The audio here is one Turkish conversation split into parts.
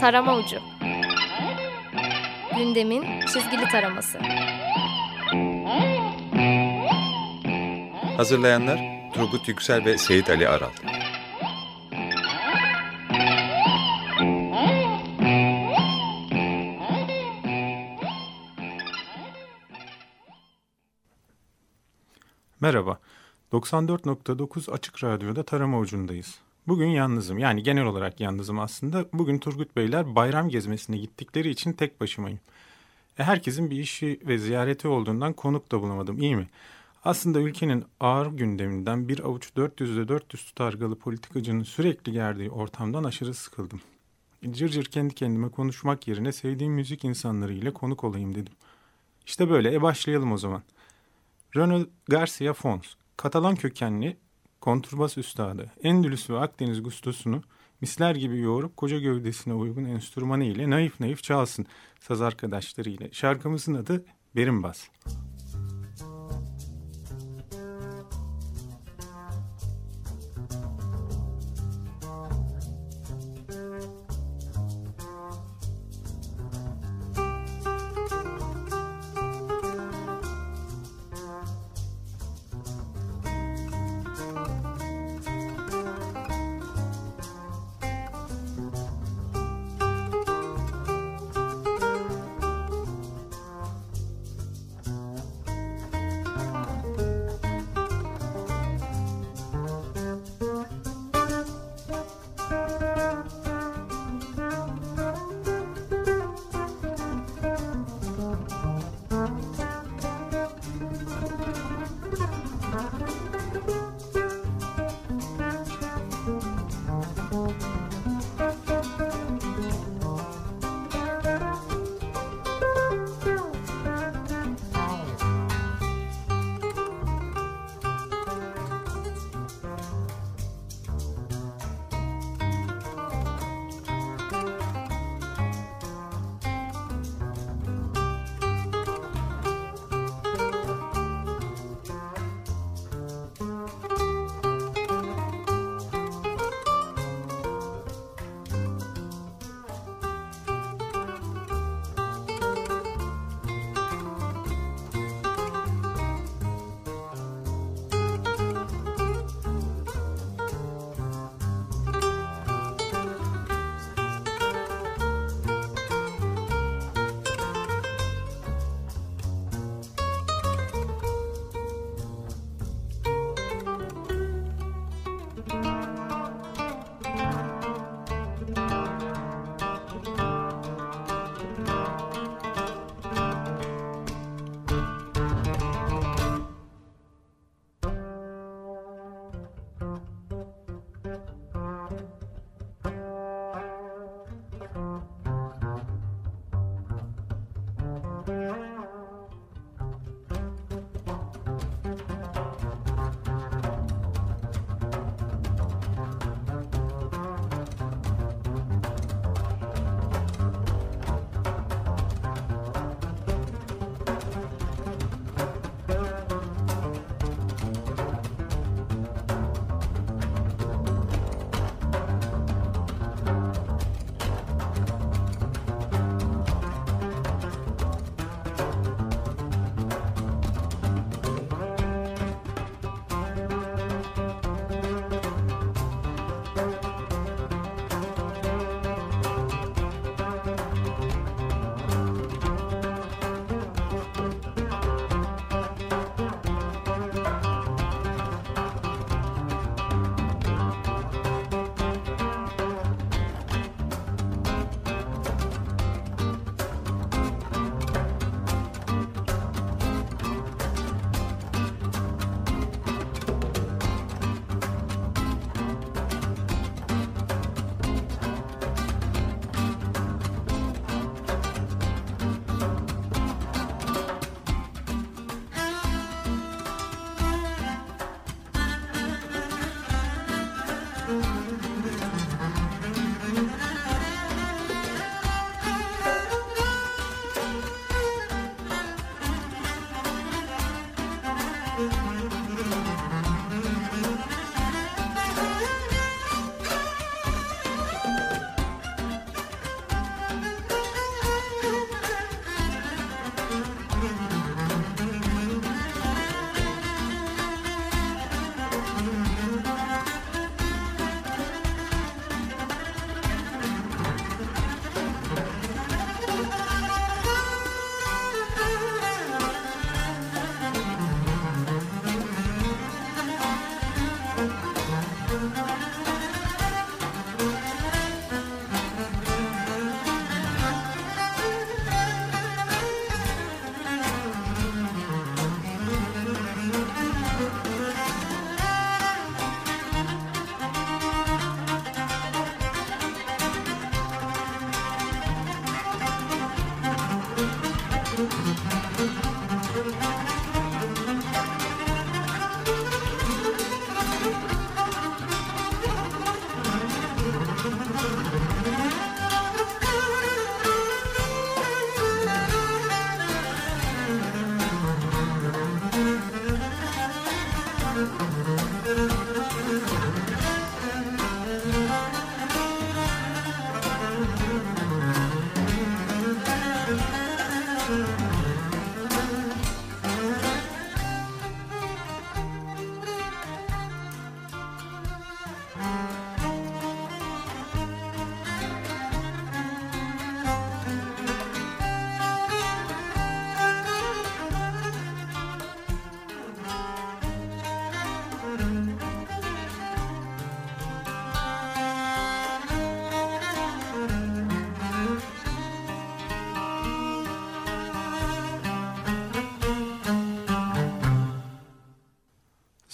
Tarama Ucu. Gündemin çizgili taraması. Hazırlayanlar Turgut Yüksel ve Seyit Ali Aral. Merhaba, 94.9 Açık Radyo'da tarama ucundayız. Bugün yalnızım, yani genel olarak yalnızım aslında. Bugün Turgut Beyler bayram gezmesine gittikleri için tek başımayım. E, herkesin bir işi ve ziyareti olduğundan konuk da bulamadım, iyi mi? Aslında ülkenin ağır gündeminden bir avuç 400'de 400 tutargalı politikacının sürekli gerdiği ortamdan aşırı sıkıldım. Cır cır kendi kendime konuşmak yerine sevdiğim müzik insanları ile konuk olayım dedim. İşte böyle, e başlayalım o zaman. Ronald Garcia Fons, Katalan kökenli kontrbas üstadı, Endülüs ve Akdeniz gustosunu misler gibi yoğurup koca gövdesine uygun enstrümanı ile naif naif çalsın saz arkadaşları ile. Şarkımızın adı Berimbas. Bas.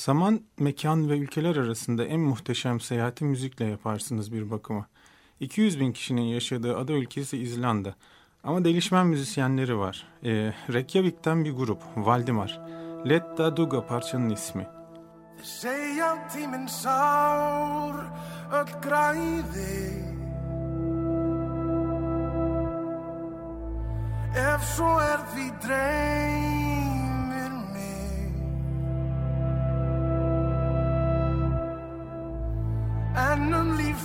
Zaman, mekan ve ülkeler arasında en muhteşem seyahati müzikle yaparsınız bir bakıma. 200 bin kişinin yaşadığı ada ülkesi İzlanda. Ama delişmen müzisyenleri var. Ee, Reykjavik'ten bir grup, Valdimar. Let Da Duga parçanın ismi. Ef svo er því dreymir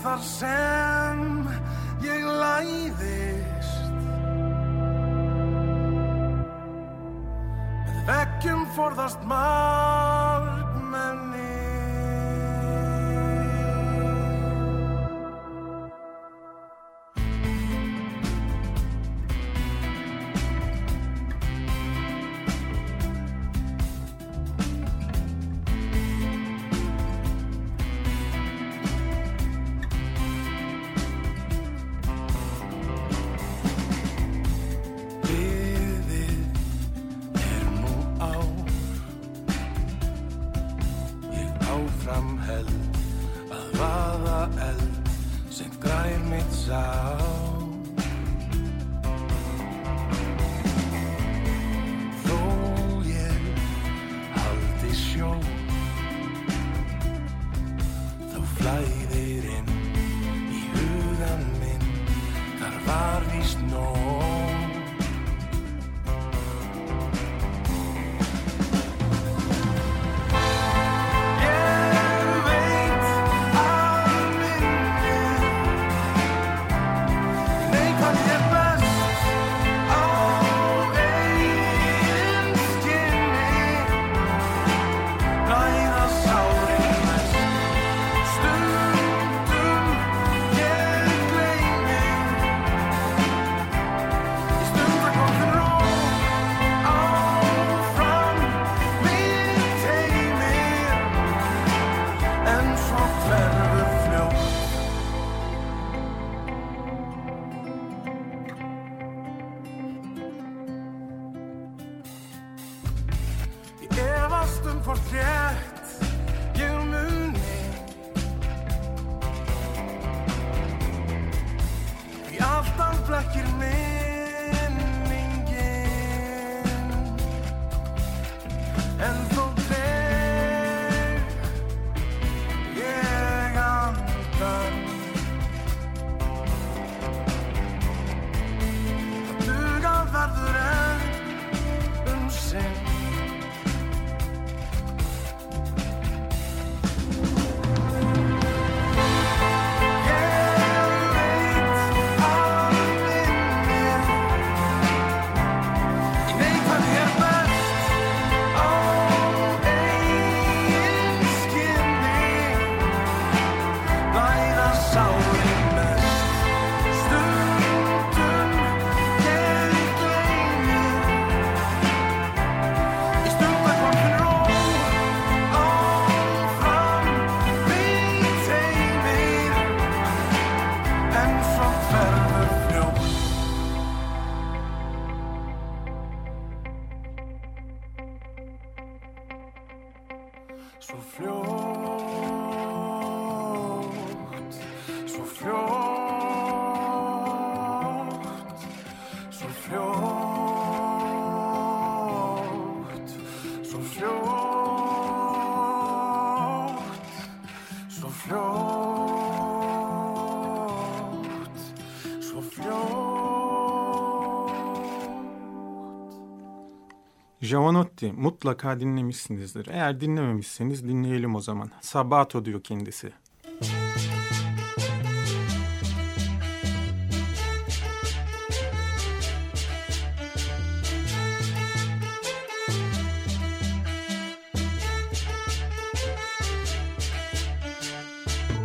þar sem ég læðist. Með veggjum forðast margmenni hvort rétt ég muni. Því alltaf blekkir minningin Jovanotti mutlaka dinlemişsinizdir. Eğer dinlememişseniz dinleyelim o zaman. Sabato diyor kendisi.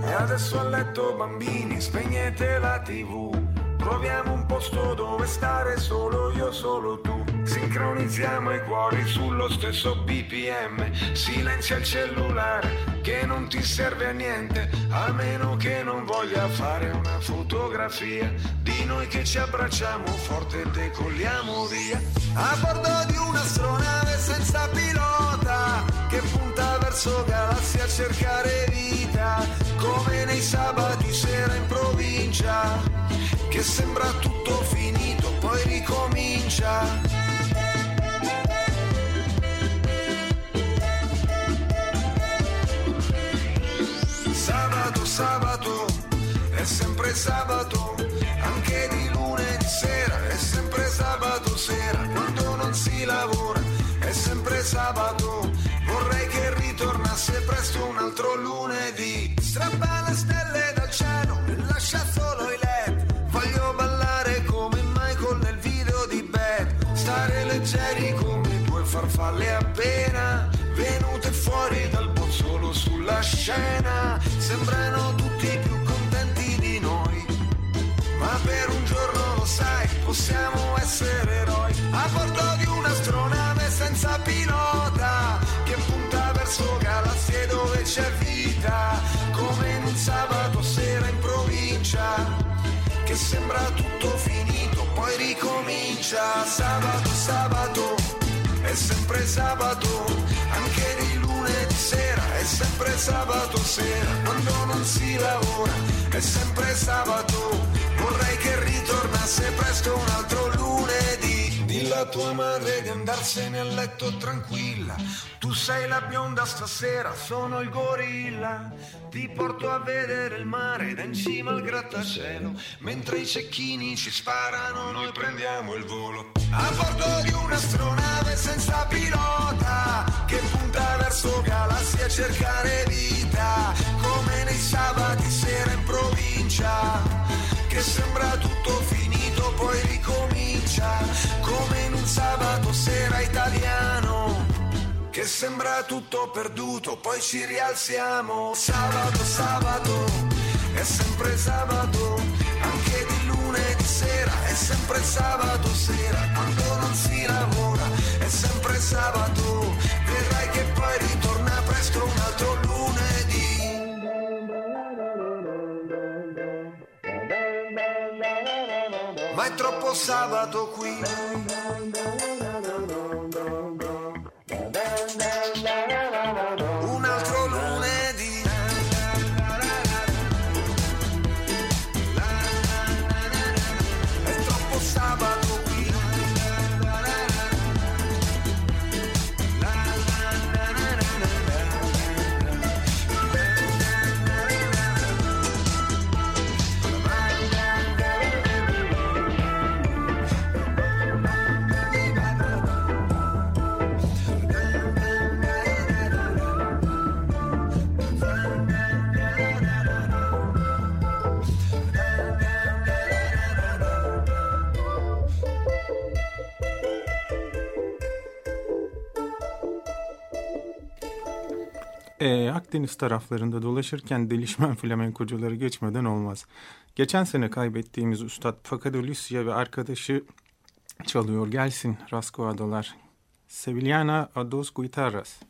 E adesso a letto bambini, spegnete la tv. Troviamo un posto dove stare solo io, solo tu. Sincronizziamo i cuori sullo stesso BPM. Silenzia il cellulare che non ti serve a niente, a meno che non voglia fare una fotografia di noi che ci abbracciamo forte e decolliamo via. A bordo di un'astronave senza pilota che punta verso galassie a cercare vita, come nei sabati sera in provincia, che sembra tutto finito, poi ricomincia. Sabato, anche di lunedì sera, è sempre sabato sera, quando non si lavora, è sempre sabato, vorrei che ritornasse presto un altro lunedì. Strappa le stelle dal cielo e lascia solo i led, voglio ballare come Michael nel video di Bad, stare leggeri come due farfalle appena venute fuori dal bozzolo sulla scena, sembrano possiamo essere eroi, a bordo di un'astronave senza pilota, che punta verso galassie dove c'è vita, come in un sabato sera in provincia, che sembra tutto finito, poi ricomincia, sabato, sabato, è sempre sabato, anche di lunedì sera, è sempre sabato sera, quando non si lavora, è sempre sabato, vorrei che ritornasse presto un altro lunedì. Dilla a tua madre di andarsene a letto tranquilla, tu sei la bionda stasera, sono il gorilla, ti porto a vedere il mare da in cima al grattacielo, mentre i cecchini ci sparano, noi prendiamo il volo. A bordo di un'astronave senza pilota, che punta verso galassie a cercare vita, come nei sabati sera in provincia, che sembra tutto finito, poi ricomincia, come in un sabato sera italiano. Che sembra tutto perduto, poi ci rialziamo. Sabato, sabato, è sempre sabato, anche di lunedì sera, è sempre sabato sera, quando non si lavora, è sempre sabato. Ma è troppo sabato qui. Ee, Akdeniz taraflarında dolaşırken delişmen flamenkocuları geçmeden olmaz. Geçen sene kaybettiğimiz Üstad Fakadolusia ve arkadaşı çalıyor gelsin Rasco Adalar. Sevillana a dos guitarras.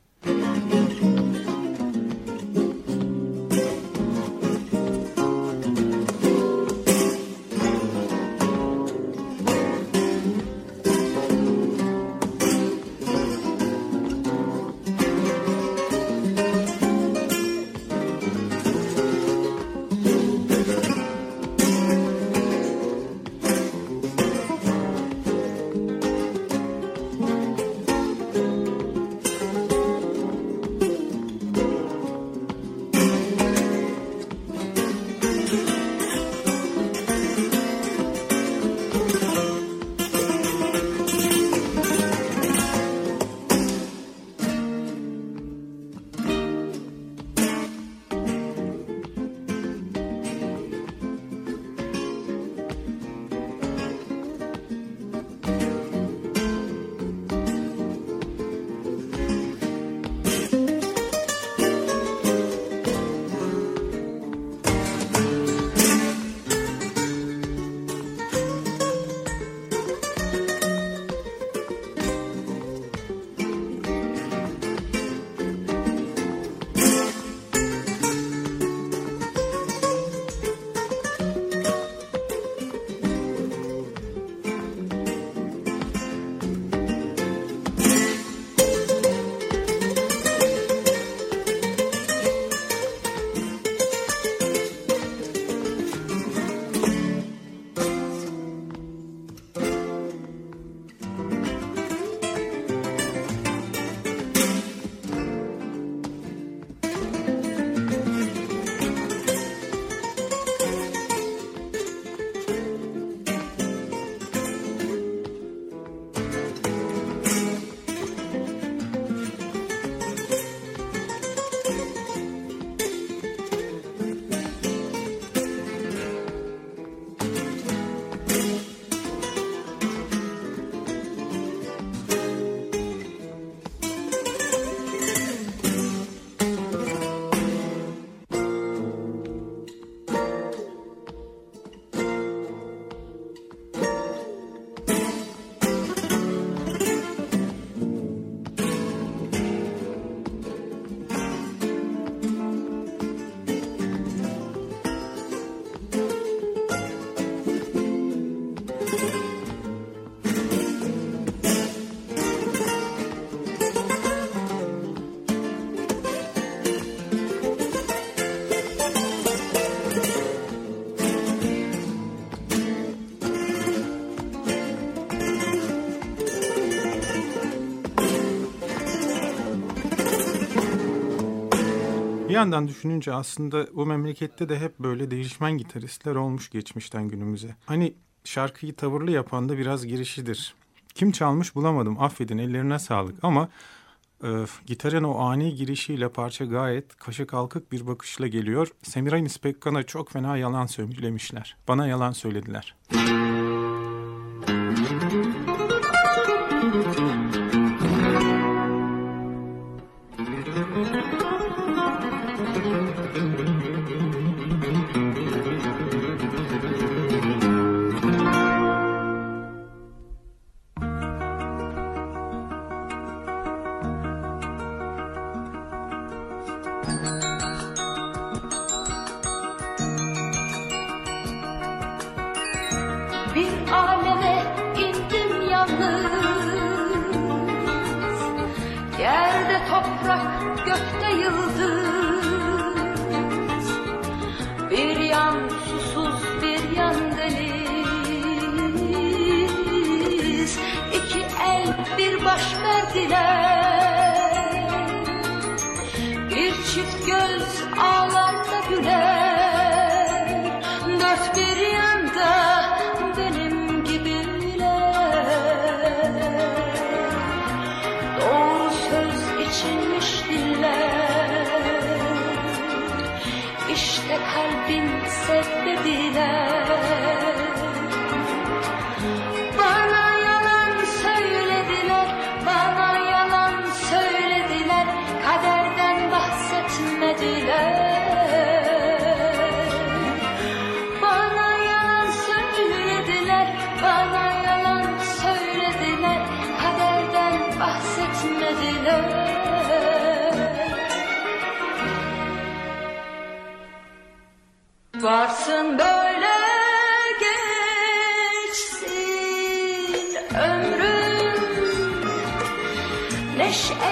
Bir yandan düşününce aslında bu memlekette de hep böyle değişmen gitaristler olmuş geçmişten günümüze. Hani şarkıyı tavırlı yapan da biraz girişidir. Kim çalmış bulamadım affedin ellerine sağlık ama e, gitarın o ani girişiyle parça gayet kaşı kalkık bir bakışla geliyor. Semiramis Pekkan'a çok fena yalan söylemişler. Bana yalan söylediler. Bir baş verdiler. Bir çift göz ağlamda güler Böyle geçsin ömrüm. Neşeyle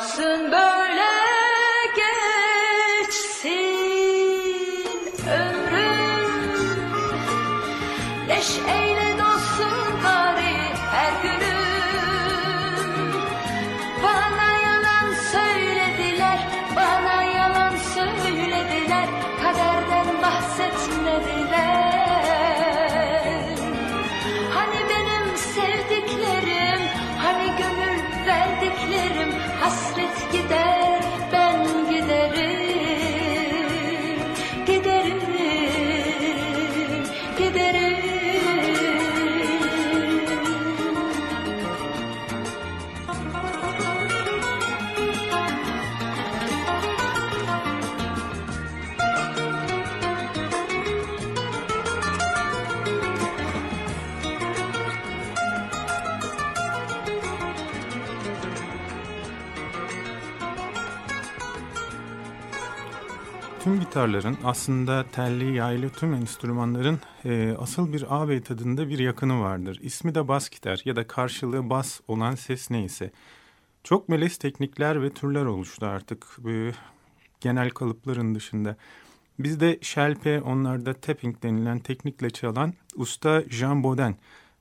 Varsın böyle Tüm gitarların aslında telli, yaylı tüm enstrümanların e, asıl bir ağabey tadında bir yakını vardır. İsmi de bas gitar ya da karşılığı bas olan ses neyse. Çok melez teknikler ve türler oluştu artık e, genel kalıpların dışında. Bizde şelpe, onlarda tapping denilen teknikle çalan usta Jean Baudin.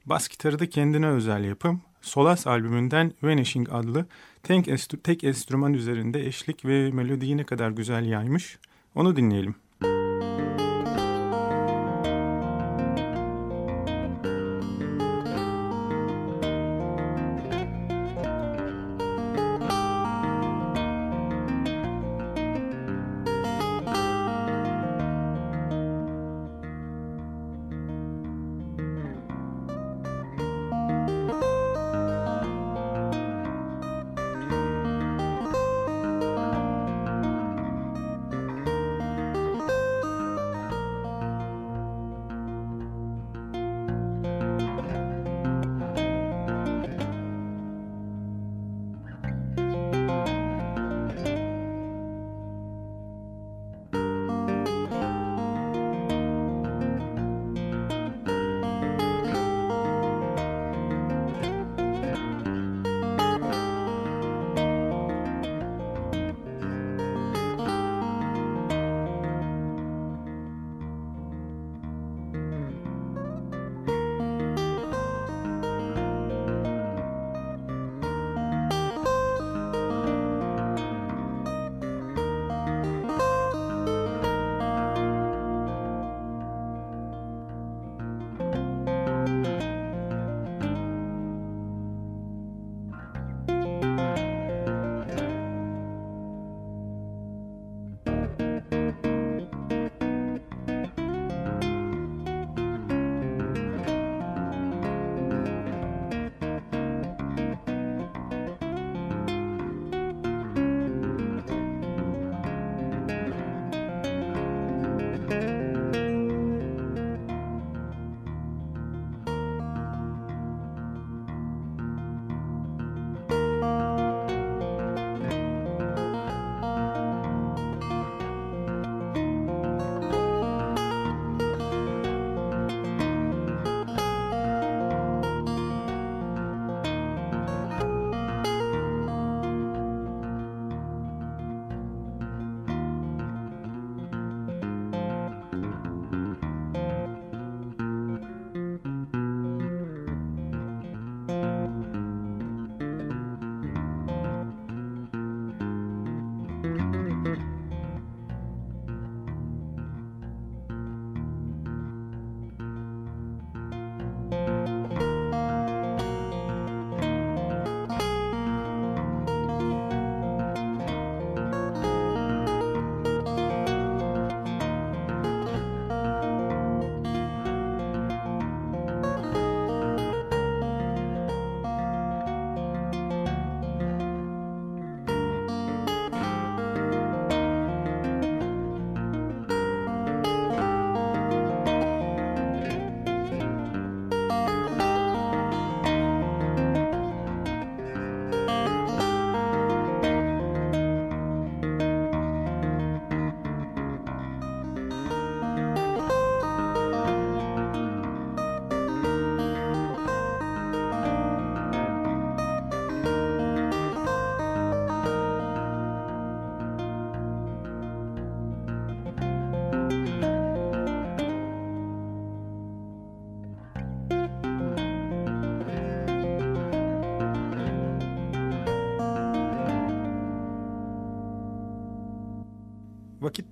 Bas gitarı da kendine özel yapım. Solas albümünden Vanishing adlı tek, enstü- tek enstrüman üzerinde eşlik ve melodiyi ne kadar güzel yaymış. Onu dinleyelim.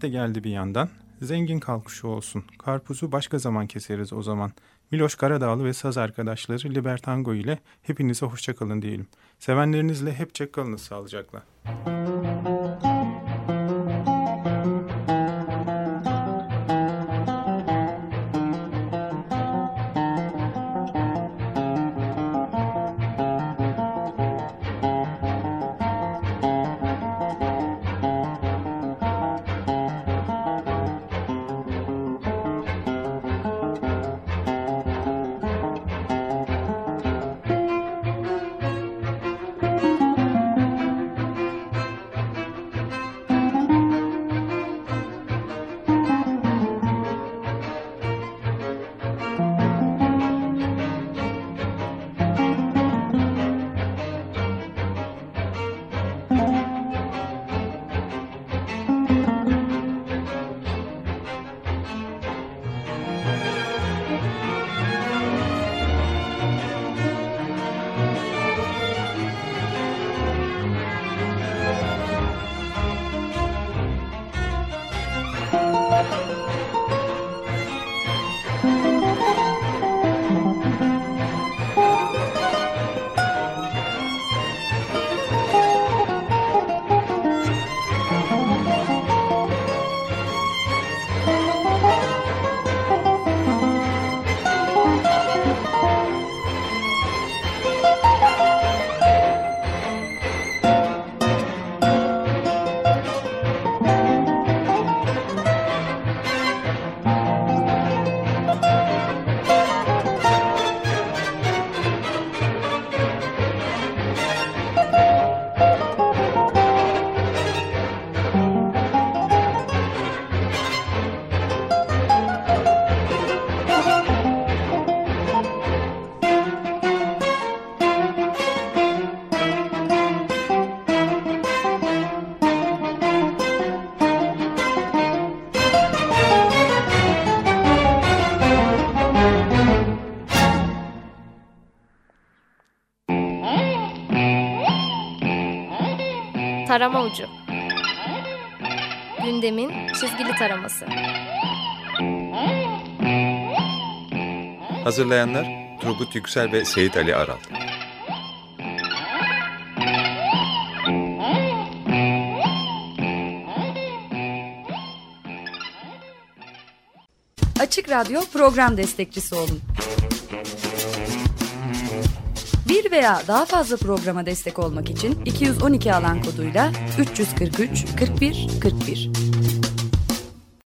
De geldi bir yandan. Zengin kalkışı olsun. Karpuzu başka zaman keseriz o zaman. Miloş Karadağlı ve saz arkadaşları Libertango ile hepinize hoşçakalın diyelim. Sevenlerinizle hepçe kalınız sağlıcakla. Tarama çizgili taraması Hazırlayanlar Turgut Yüksel ve Seyit Ali Aral. Açık Radyo program destekçisi olun. Bir veya daha fazla programa destek olmak için 212 alan koduyla 343 41 41